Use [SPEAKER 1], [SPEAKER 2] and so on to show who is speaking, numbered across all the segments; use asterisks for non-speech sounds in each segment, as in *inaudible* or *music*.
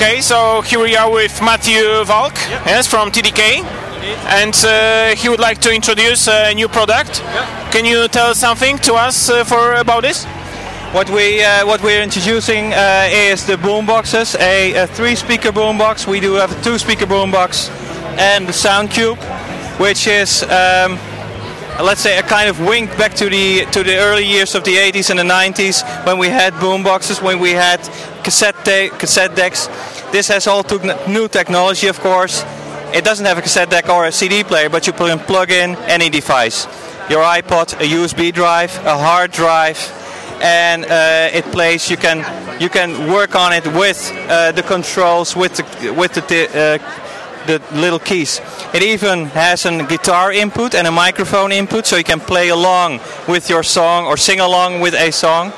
[SPEAKER 1] Okay, so here we are with Matthew Valk, yes, from TDK, and uh, he would like to introduce a new product. Can you tell something to us uh, for about this?
[SPEAKER 2] What we uh, what we're introducing uh, is the boomboxes, a, a three-speaker boombox. We do have a two-speaker boombox and the sound cube, which is um, let's say a kind of wink back to the to the early years of the 80s and the 90s when we had boomboxes, when we had cassette ta- cassette decks. This has all new technology, of course. It doesn't have a cassette deck or a CD player, but you can plug in any device. Your iPod, a USB drive, a hard drive, and uh, it plays. You can you can work on it with uh, the controls, with the with the uh, the little keys. It even has a guitar input and a microphone input, so you can play along with your song or sing along with a song.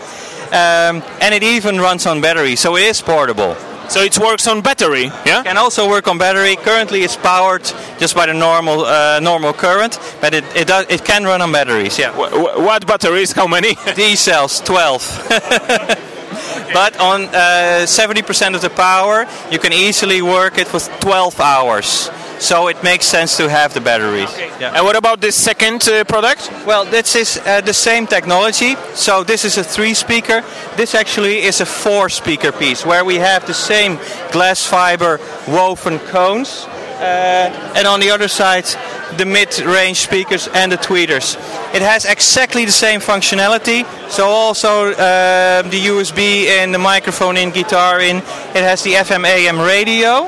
[SPEAKER 2] Um, and it even runs on battery, so it is portable.
[SPEAKER 1] So it works on battery, yeah?
[SPEAKER 2] Can also work on battery. Currently, it's powered just by the normal uh, normal current, but it it, does, it can run on batteries. Yeah.
[SPEAKER 1] Wh- What batteries? How many? *laughs*
[SPEAKER 2] D cells, 12. *laughs* but on uh, 70% of the power, you can easily work it with 12 hours. So it makes sense to have the batteries. Yeah.
[SPEAKER 1] And what about this second uh, product?
[SPEAKER 2] Well, this is uh, the same technology. So this is a three-speaker. This actually is a four-speaker piece where we have the same glass fiber woven cones. Uh, and on the other side, the mid-range speakers and the tweeters. It has exactly the same functionality. So also uh, the USB in, the microphone in, guitar in. It has the FM/AM radio,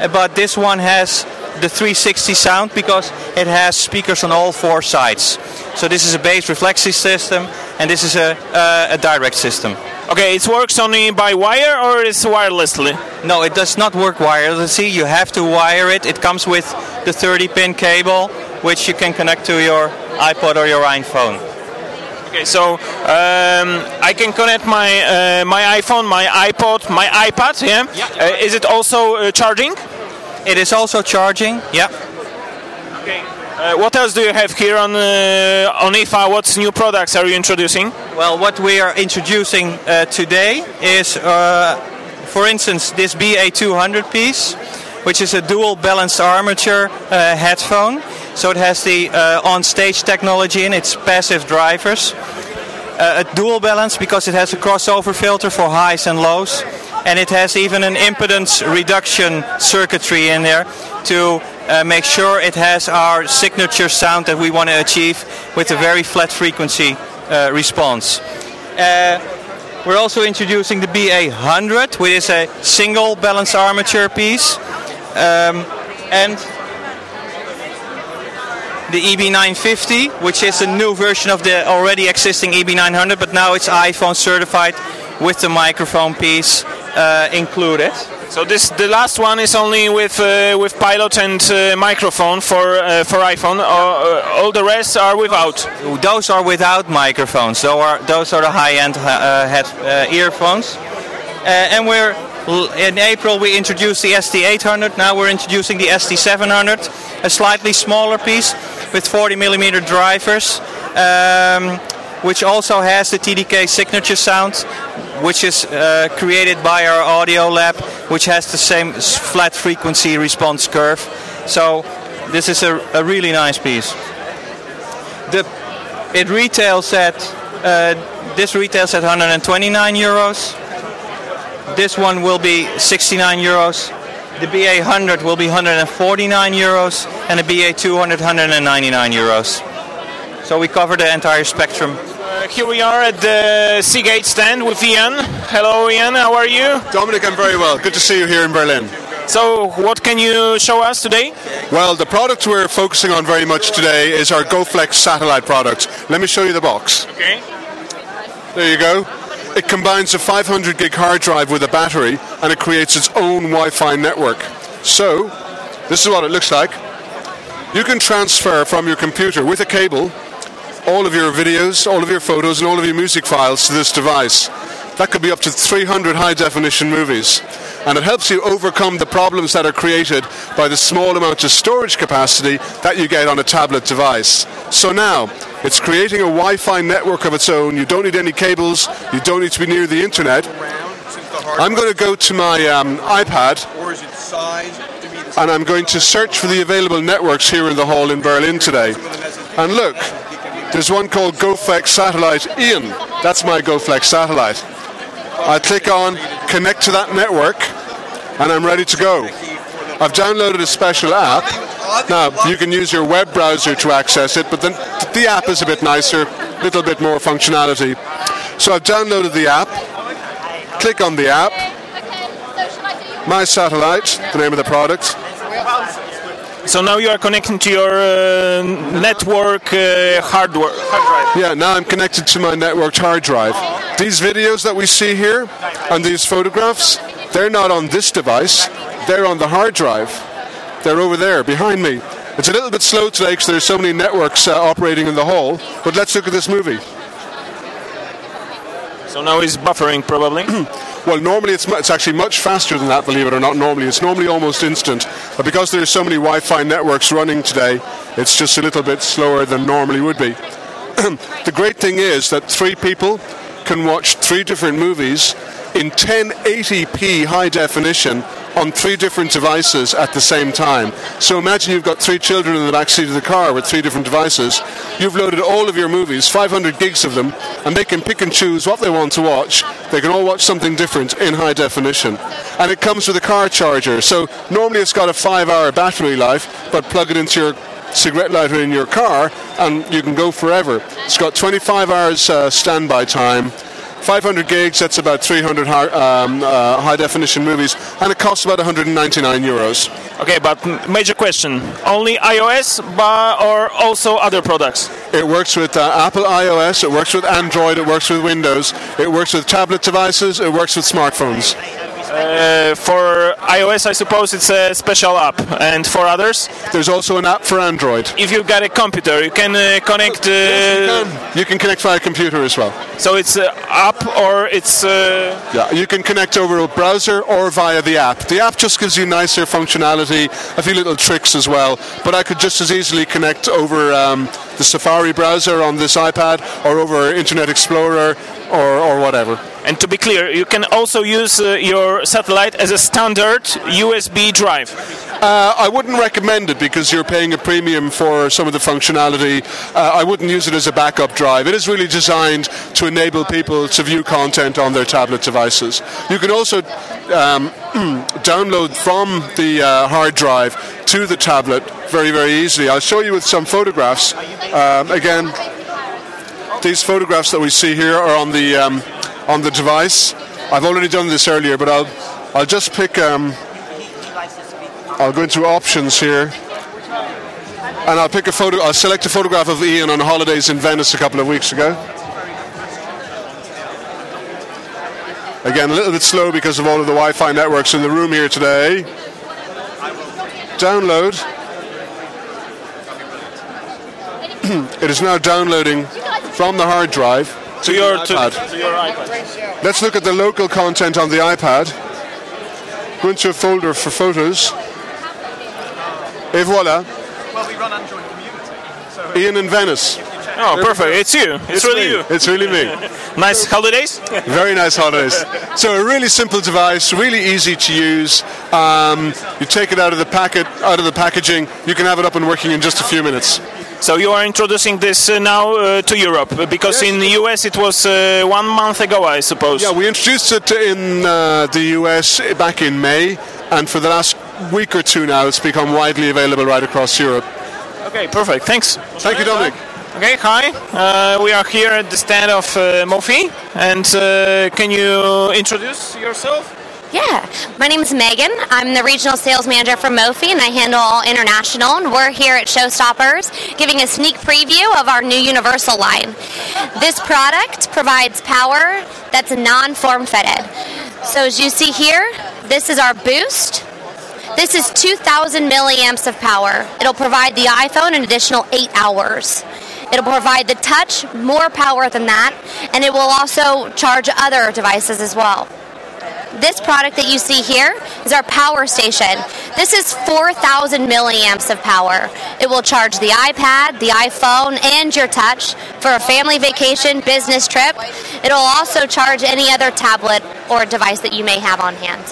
[SPEAKER 2] uh, but this one has the 360 sound because it has speakers on all four sides. So this is a bass reflexive system, and this is a, uh, a direct system.
[SPEAKER 1] Okay, it works only by wire or is wirelessly?
[SPEAKER 2] No, it does not work wirelessly. You have to wire it. It comes with the 30-pin cable, which you can connect to your iPod or your iPhone.
[SPEAKER 1] Okay, so um, I can connect my uh, my iPhone, my iPod, my iPad. Yeah. Uh, is it also uh, charging?
[SPEAKER 2] It is also charging. Yeah.
[SPEAKER 1] Okay. Uh, what else do you have here on uh, on IFA? What new products are you introducing?
[SPEAKER 2] Well, what we are introducing uh, today is, uh, for instance, this BA200 piece, which is a dual balanced armature uh, headphone. So it has the uh, on-stage technology in its passive drivers. Uh, a dual balance because it has a crossover filter for highs and lows, and it has even an impedance reduction circuitry in there to uh, make sure it has our signature sound that we want to achieve with a very flat frequency uh, response. Uh, we're also introducing the BA100, which is a single balanced armature piece, um, and the EB950, which is a new version of the already existing EB900, but now it's iPhone certified with the microphone piece uh, included.
[SPEAKER 1] So this the last one is only with uh, with pilot and uh, microphone for uh, for iPhone. Uh, all the rest are without.
[SPEAKER 2] Those are without microphones. Those are those are the high-end uh, head uh, earphones. Uh, and we're in April we introduced the ST800. Now we're introducing the ST700, a slightly smaller piece with 40 millimeter drivers. Um, which also has the TDK signature sound, which is uh, created by our audio lab, which has the same flat frequency response curve. So this is a, a really nice piece. The it retails at uh, this retails at 129 euros. This one will be 69 euros. The BA100 will be 149 euros, and the BA200 199 euros. So we cover the entire spectrum.
[SPEAKER 1] Uh, here we are at the Seagate stand with Ian. Hello, Ian. How are you?
[SPEAKER 3] Dominic, I'm very well. Good to see you here in Berlin.
[SPEAKER 1] So, what can you show us today?
[SPEAKER 3] Well, the product we're focusing on very much today is our GoFlex satellite product. Let me show you the box.
[SPEAKER 1] Okay.
[SPEAKER 3] There you go. It combines a 500 gig hard drive with a battery and it creates its own Wi Fi network. So, this is what it looks like. You can transfer from your computer with a cable all of your videos, all of your photos, and all of your music files to this device. That could be up to 300 high definition movies. And it helps you overcome the problems that are created by the small amount of storage capacity that you get on a tablet device. So now, it's creating a Wi Fi network of its own. You don't need any cables, you don't need to be near the internet. I'm going to go to my um, iPad and I'm going to search for the available networks here in the hall in Berlin today. And look, there's one called GoFlex Satellite Ian. That's my GoFlex satellite. I click on connect to that network and I'm ready to go. I've downloaded a special app. Now, you can use your web browser to access it, but the, the app is a bit nicer, a little bit more functionality. So I've downloaded the app. Click on the app. My Satellite, the name of the product.
[SPEAKER 1] So now you are connecting to your uh, network uh, hardware. Hard drive.
[SPEAKER 3] Yeah, now I'm connected to my networked hard drive. These videos that we see here and these photographs, they're not on this device, they're on the hard drive. They're over there behind me. It's a little bit slow today because there's so many networks uh, operating in the hall, but let's look at this movie.
[SPEAKER 1] So now he's buffering probably. *clears throat*
[SPEAKER 3] Well, normally it's, it's actually much faster than that, believe it or not. Normally, it's normally almost instant. But because there's so many Wi Fi networks running today, it's just a little bit slower than normally would be. *clears throat* the great thing is that three people can watch three different movies in 1080p high definition on three different devices at the same time. So imagine you've got three children in the back seat of the car with three different devices. You've loaded all of your movies, 500 gigs of them, and they can pick and choose what they want to watch. They can all watch something different in high definition. And it comes with a car charger. So normally it's got a five hour battery life, but plug it into your cigarette lighter in your car and you can go forever. It's got 25 hours uh, standby time. 500 gigs, that's about 300 high, um, uh, high definition movies, and it costs about 199 euros.
[SPEAKER 1] Okay, but major question: only iOS, but or also other products?
[SPEAKER 3] It works with uh, Apple iOS, it works with Android, it works with Windows, it works with tablet devices, it works with smartphones.
[SPEAKER 1] Uh, for iOS, I suppose it's a special app, and for others,
[SPEAKER 3] There's also an app for Android.
[SPEAKER 1] if you've got a computer, you can uh, connect. Uh,
[SPEAKER 3] You can connect via computer as well.
[SPEAKER 1] so it's uh, app or it's. Uh,
[SPEAKER 3] Yeah, you can connect over a browser or via the app. The app just gives you nicer functionality, a few little tricks as well. But I could just as easily connect over um, the Safari browser on this iPad or over Internet Explorer or, or whatever.
[SPEAKER 1] and to be clear, you can also use uh, your satellite as a standard USB drive.
[SPEAKER 3] Uh, I wouldn't recommend it because you're paying a premium for some of the functionality. Uh, I wouldn't use it as a backup drive. It is really designed to enable people to view content on their tablet devices. You can also um, *clears throat* download from the uh, hard drive to the tablet very, very easily. I'll show you with some photographs. Um, again, these photographs that we see here are on the um, on the device. I've already done this earlier, but I'll I'll just pick. Um, I'll go into options here, and I'll pick a photo. I'll select a photograph of Ian on holidays in Venice a couple of weeks ago. Again, a little bit slow because of all of the Wi-Fi networks in the room here today. Download. *clears throat* it is now downloading from the hard drive
[SPEAKER 1] To your,
[SPEAKER 3] iPad.
[SPEAKER 1] to your iPad.
[SPEAKER 3] Let's look at the local content on the iPad. Go into a folder for photos. Et voilà.
[SPEAKER 2] Well, we run Android Community.
[SPEAKER 3] So Ian in Venice.
[SPEAKER 1] Oh, perfect! It's you. It's, really
[SPEAKER 3] me.
[SPEAKER 1] you.
[SPEAKER 3] It's really me. *laughs*
[SPEAKER 1] Nice holidays.
[SPEAKER 3] Very nice holidays. So a really simple device, really easy to use. Um, you take it out of the packet, out of the packaging. You can have it up and working in just a few minutes.
[SPEAKER 1] So you are introducing this uh, now uh, to Europe uh, because
[SPEAKER 3] Yes.
[SPEAKER 1] in the US it was uh, one month ago, I suppose.
[SPEAKER 3] Yeah, we introduced it in uh, the US back in May, and for the last week or two now, it's become widely available right across Europe.
[SPEAKER 1] Okay, perfect. Thanks.
[SPEAKER 3] Thank you, Dominic.
[SPEAKER 1] Okay, hi. Uh, we are here at the stand of uh, Mophie, and uh, can you introduce yourself?
[SPEAKER 4] Yeah, my name is Megan. I'm the regional sales manager for Mophie, and I handle all international. And we're here at Showstoppers giving a sneak preview of our new Universal line. This product provides power that's non-form fitted. So as you see here, this is our boost. This is 2,000 milliamps of power. It'll provide the iPhone an additional eight hours. It'll provide the touch more power than that, and it will also charge other devices as well. This product that you see here is our power station. This is 4,000 milliamps of power. It will charge the iPad, the iPhone, and your touch for a family vacation, business trip. It'll also charge any other tablet or device that you may have on hand.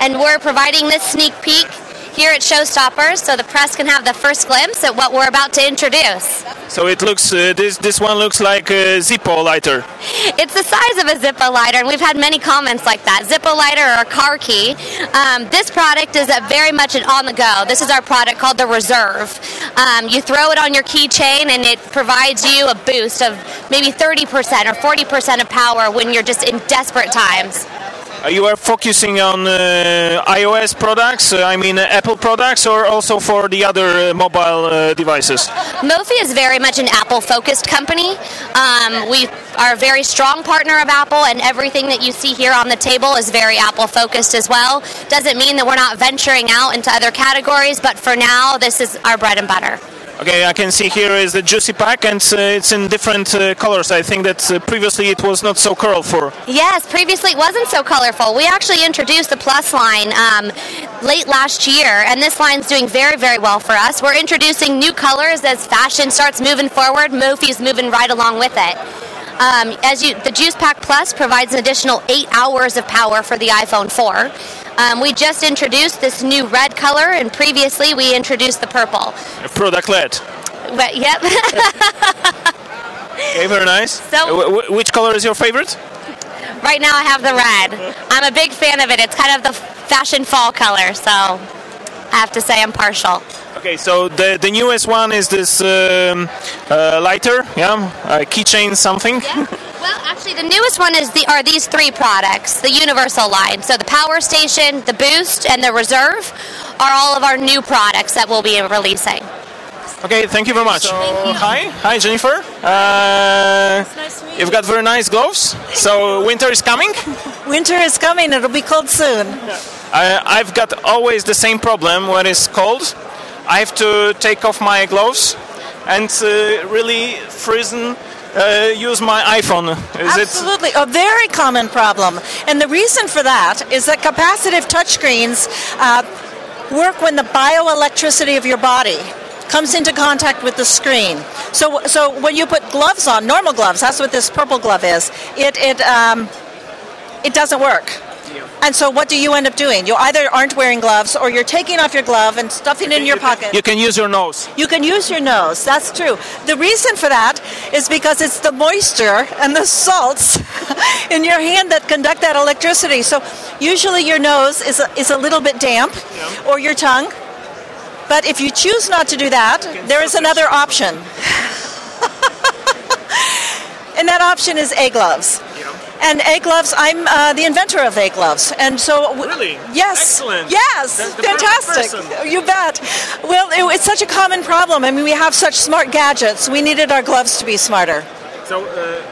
[SPEAKER 4] And we're providing this sneak peek here at Showstoppers so the press can have the first glimpse at what we're about to introduce.
[SPEAKER 1] So it looks uh, this this one looks like a Zippo lighter.
[SPEAKER 4] It's the size of a Zippo lighter, and we've had many comments like that. Zippo lighter or a car key. Um, this product is a very much an on the go. This is our product called the Reserve. Um, you throw it on your keychain, and it provides you a boost of maybe 30% or 40% of power when you're just in desperate times.
[SPEAKER 1] Uh, you are focusing on uh, iOS products, uh, I mean Apple products, or also for the other mobile devices?
[SPEAKER 4] Mophie is very much an Apple focused company. Um, we are a very strong partner of Apple, and everything that you see here on the table is very Apple focused as well. Doesn't mean that we're not venturing out into other categories, but for now, this is our bread and butter.
[SPEAKER 1] Okay, I can see here is the Juice Pack, and uh, it's in different uh, colors. I think that uh, previously it was not so colorful.
[SPEAKER 4] Yes, previously it wasn't so colorful. We actually introduced the Plus line um, late last year, and this line's doing very, very well for us. We're introducing new colors as fashion starts moving forward. Mophie's moving right along with it. Um, as you, the Juice Pack Plus provides an additional eight hours of power for the iPhone 4. Um, we just introduced this new red color, and previously we introduced the purple.
[SPEAKER 1] Product led.
[SPEAKER 4] But yep. *laughs*
[SPEAKER 1] Okay, very nice.
[SPEAKER 4] So-
[SPEAKER 1] Uh, wh- wh- which color is your favorite?
[SPEAKER 4] right now I have the red. I'm a big fan of it. It's kind of the fashion fall color, so I have to say I'm partial.
[SPEAKER 1] Okay, so the the newest one is this um, uh, lighter, yeah, uh, keychain something. *laughs*
[SPEAKER 4] Well, actually, the newest one is the are these three products, the Universal line. So the Power Station, the Boost, and the Reserve are all of our new products that we'll be releasing.
[SPEAKER 1] Okay, thank you very much.
[SPEAKER 4] Thank you.
[SPEAKER 1] Hi, hi Jennifer. Uh, you've got very nice gloves. So winter is coming. *laughs*
[SPEAKER 5] Winter is coming. It'll be cold soon.
[SPEAKER 1] Uh, I've got always the same problem when it's cold. I have to take off my gloves and uh, really frozen uh, use my iPhone. Is it?
[SPEAKER 5] Absolutely, a very common problem. And the reason for that is that capacitive touchscreens uh, work when the bioelectricity of your body comes into contact with the screen. So, so when you put gloves on, normal gloves, that's what this purple glove is. It it um, it doesn't work. And so, what do you end up doing? You either aren't wearing gloves, or you're taking off your glove and stuffing it in your pocket.
[SPEAKER 1] You can use your nose.
[SPEAKER 5] You can use your nose. That's true. The reason for that is because it's the moisture and the salts *laughs* in your hand that conduct that electricity. So usually your nose is a, is a little bit damp, or your tongue. But if you choose not to do that, there is another option. *laughs* and that option is Agloves. And Agloves, I'm uh, the inventor of Agloves, and so w-
[SPEAKER 1] Really?
[SPEAKER 5] yes,
[SPEAKER 1] Excellent.
[SPEAKER 5] yes,
[SPEAKER 1] That's the perfect
[SPEAKER 5] fantastic. You bet. Well, it, it's such a common problem. I mean, we have such smart gadgets. We needed our gloves to be smarter.
[SPEAKER 1] So, uh,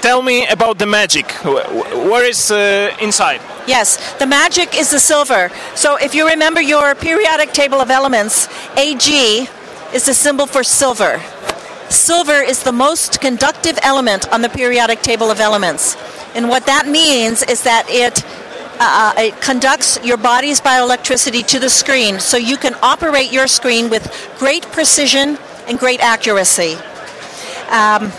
[SPEAKER 1] tell me about the magic. Wh- wh- Where is uh, inside?
[SPEAKER 5] Yes, the magic is the silver. So if you remember your periodic table of elements, Ag is the symbol for silver. Silver is the most conductive element on the periodic table of elements. And what that means is that it uh, it conducts your body's bioelectricity to the screen so you can operate your screen with great precision and great accuracy. Um,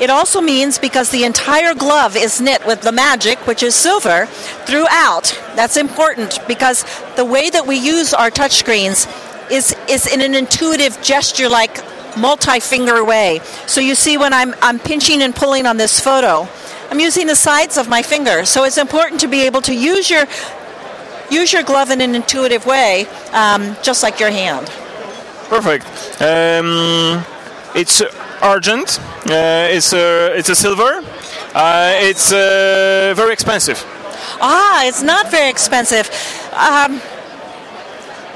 [SPEAKER 5] it also means because the entire glove is knit with the magic, which is silver, throughout. That's important because the way that we use our touchscreens is, is in an intuitive gesture like multi finger way. So you see when I'm, I'm pinching and pulling on this photo, I'm using the sides of my finger. So it's important to be able to use your use your glove in an intuitive way, um, just like your hand.
[SPEAKER 1] Perfect. Um, it's argent. Uh, it's a it's a silver. uh, it's uh, very expensive.
[SPEAKER 5] Ah, it's not very expensive. Um,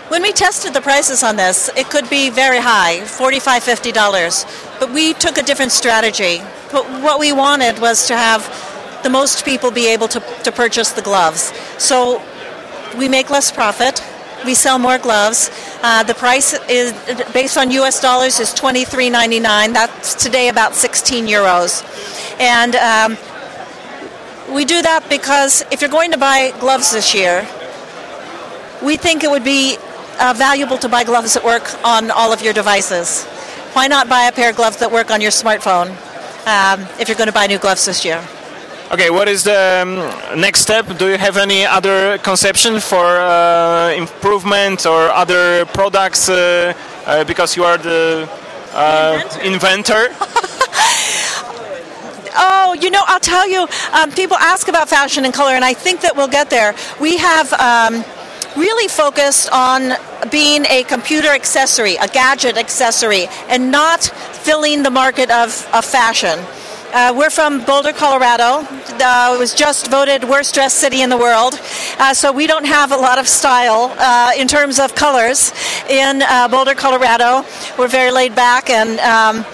[SPEAKER 5] when we tested the prices on this, it could be very high, $45, $50. But we took a different strategy. But what we wanted was to have the most people be able to, to purchase the gloves. So we make less profit. We sell more gloves. Uh, the price is based on U.S. dollars is twenty three ninety nine. That's today about sixteen euros, and um, we do that because if you're going to buy gloves this year, we think it would be uh, valuable to buy gloves that work on all of your devices. Why not buy a pair of gloves that work on your smartphone um, if you're going to buy new gloves this year?
[SPEAKER 1] Okay, what is the um, next step? Do you have any other conception for uh, improvement or other products? Uh, uh, because you are the uh, inventor. *laughs*
[SPEAKER 5] Oh, you know, I'll tell you, um, people ask about fashion and color, and I think that we'll get there. We have um, really focused on being a computer accessory, a gadget accessory, and not filling the market of, of fashion. Uh, we're from Boulder, Colorado. Uh, it was just voted worst dressed city in the world. Uh, so we don't have a lot of style uh, in terms of colors in uh, Boulder, Colorado. We're very laid back and. Um,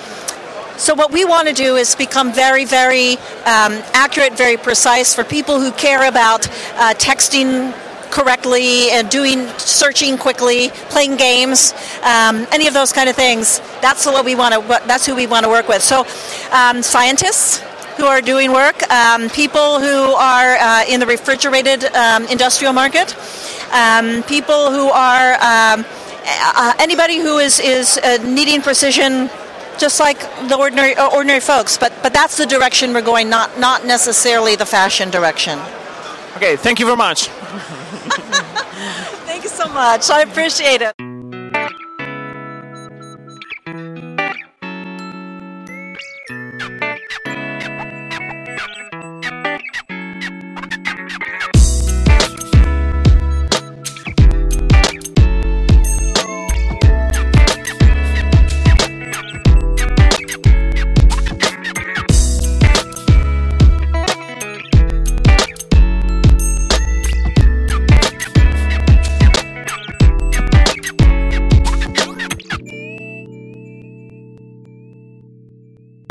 [SPEAKER 5] so what we want to do is become very, very um, accurate, very precise for people who care about uh, texting correctly and doing searching quickly, playing games, um, any of those kind of things. That's what we want to. That's who we want to work with. So, um, scientists who are doing work, um, people who are uh, in the refrigerated um, industrial market, um, people who are uh, anybody who is is uh, needing precision just like the ordinary uh, ordinary folks. But but that's the direction we're going, not not necessarily the fashion direction.
[SPEAKER 1] Okay, thank you very much. *laughs*
[SPEAKER 5] Thank you so much. I appreciate it.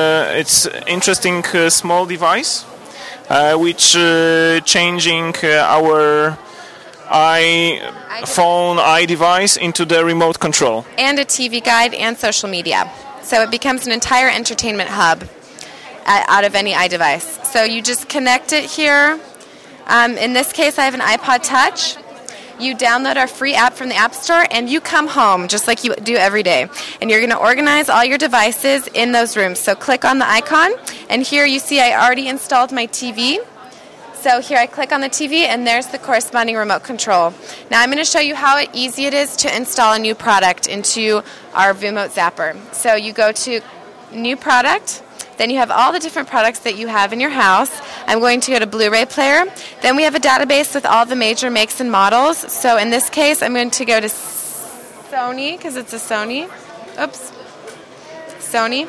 [SPEAKER 1] It's interesting uh, small device uh, which uh, changing uh, our iPhone device into the remote control.
[SPEAKER 6] and a TV guide and social media. So it becomes an entire entertainment hub uh, out of any iDevice. So you just connect it here. Um, in this case, I have an iPod Touch. You download our free app from the App Store and you come home just like you do every day. And you're going to organize all your devices in those rooms. So click on the icon, and here you see I already installed my TV. So here I click on the TV and there's the corresponding remote control. Now I'm going to show you how easy it is to install a new product into our Vumote Zapper. So you go to new product, then you have all the different products that you have in your house. I'm going to go to Blu-ray player. Then we have a database with all the major makes and models. So in this case I'm going to go to Sony because it's a Sony. Oops. Sony.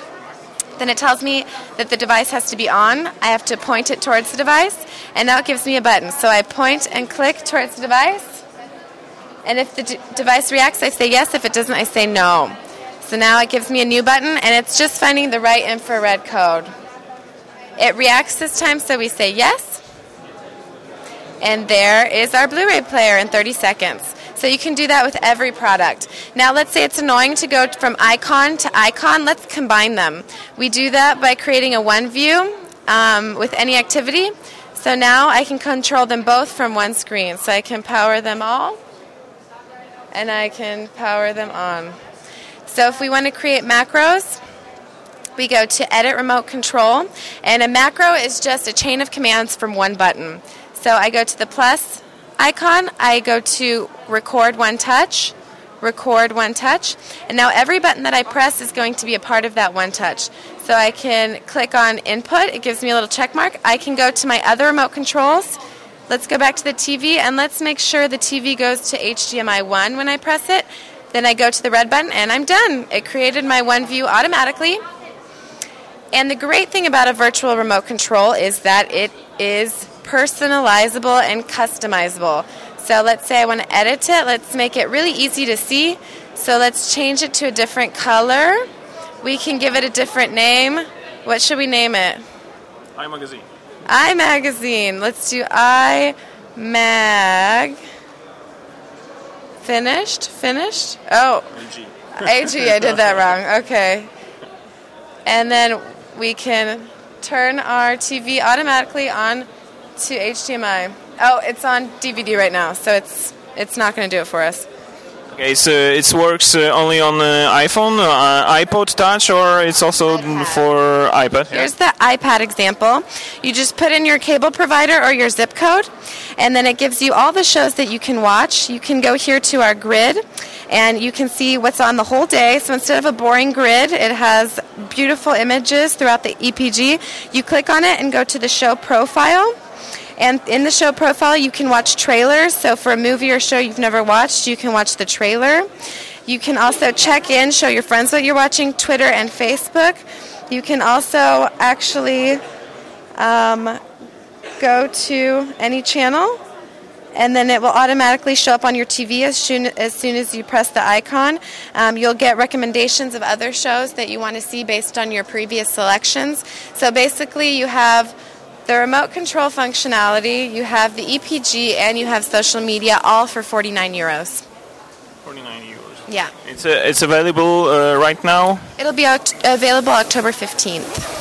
[SPEAKER 6] Then it tells me that the device has to be on. I have to point it towards the device, and now it gives me a button. So I point and click towards the device, and if the d- device reacts, I say yes. If it doesn't, I say no. So now it gives me a new button, and it's just finding the right infrared code. It reacts this time, so we say yes. And there is our Blu ray player in 30 seconds. So you can do that with every product. Now, let's say it's annoying to go from icon to icon. Let's combine them. We do that by creating a one view um, with any activity. So now I can control them both from one screen. So I can power them all, and I can power them on. So if we want to create macros, we go to Edit Remote Control, and a macro is just a chain of commands from one button. So I go to the plus icon, I go to Record One Touch, Record One Touch, and now every button that I press is going to be a part of that one touch. So I can click on Input, it gives me a little check mark. I can go to my other remote controls. Let's go back to the TV and let's make sure the TV goes to HDMI 1 when I press it. Then I go to the red button and I'm done. It created my one view automatically. And the great thing about a virtual remote control is that it is personalizable and customizable. So let's say I want to edit it, let's make it really easy to see. So let's change it to a different color. We can give it a different name. What should we name it?
[SPEAKER 1] iMagazine.
[SPEAKER 6] iMagazine. Let's do iMag. Finished? Finished? Oh. AG, AG, I did that wrong. Okay. And then we can turn our TV automatically on to HDMI. Oh, it's on DVD right now, so it's it's not going to do it for us.
[SPEAKER 1] Okay, so it works uh, only on uh, iPhone, uh, iPod Touch, or it's also for iPad.
[SPEAKER 6] Here's the iPad example. You just put in your cable provider or your zip code, and then it gives you all the shows that you can watch. You can go here to our grid, and you can see what's on the whole day. So instead of a boring grid, it has beautiful images throughout the EPG. You click on it and go to the show profile. And in the show profile, you can watch trailers. So for a movie or show you've never watched, you can watch the trailer. You can also check in, show your friends what you're watching, Twitter and Facebook. You can also actually um, go to any channel and then it will automatically show up on your TV as soon as, soon as you press the icon. Um, you'll get recommendations of other shows that you want to see based on your previous selections. So basically, you have the remote control functionality, you have the EPG, and you have social media, all for 49 euros.
[SPEAKER 1] 49 euros.
[SPEAKER 6] Yeah.
[SPEAKER 1] It's, uh, it's available uh, right now.
[SPEAKER 6] It'll be out- available October 15th.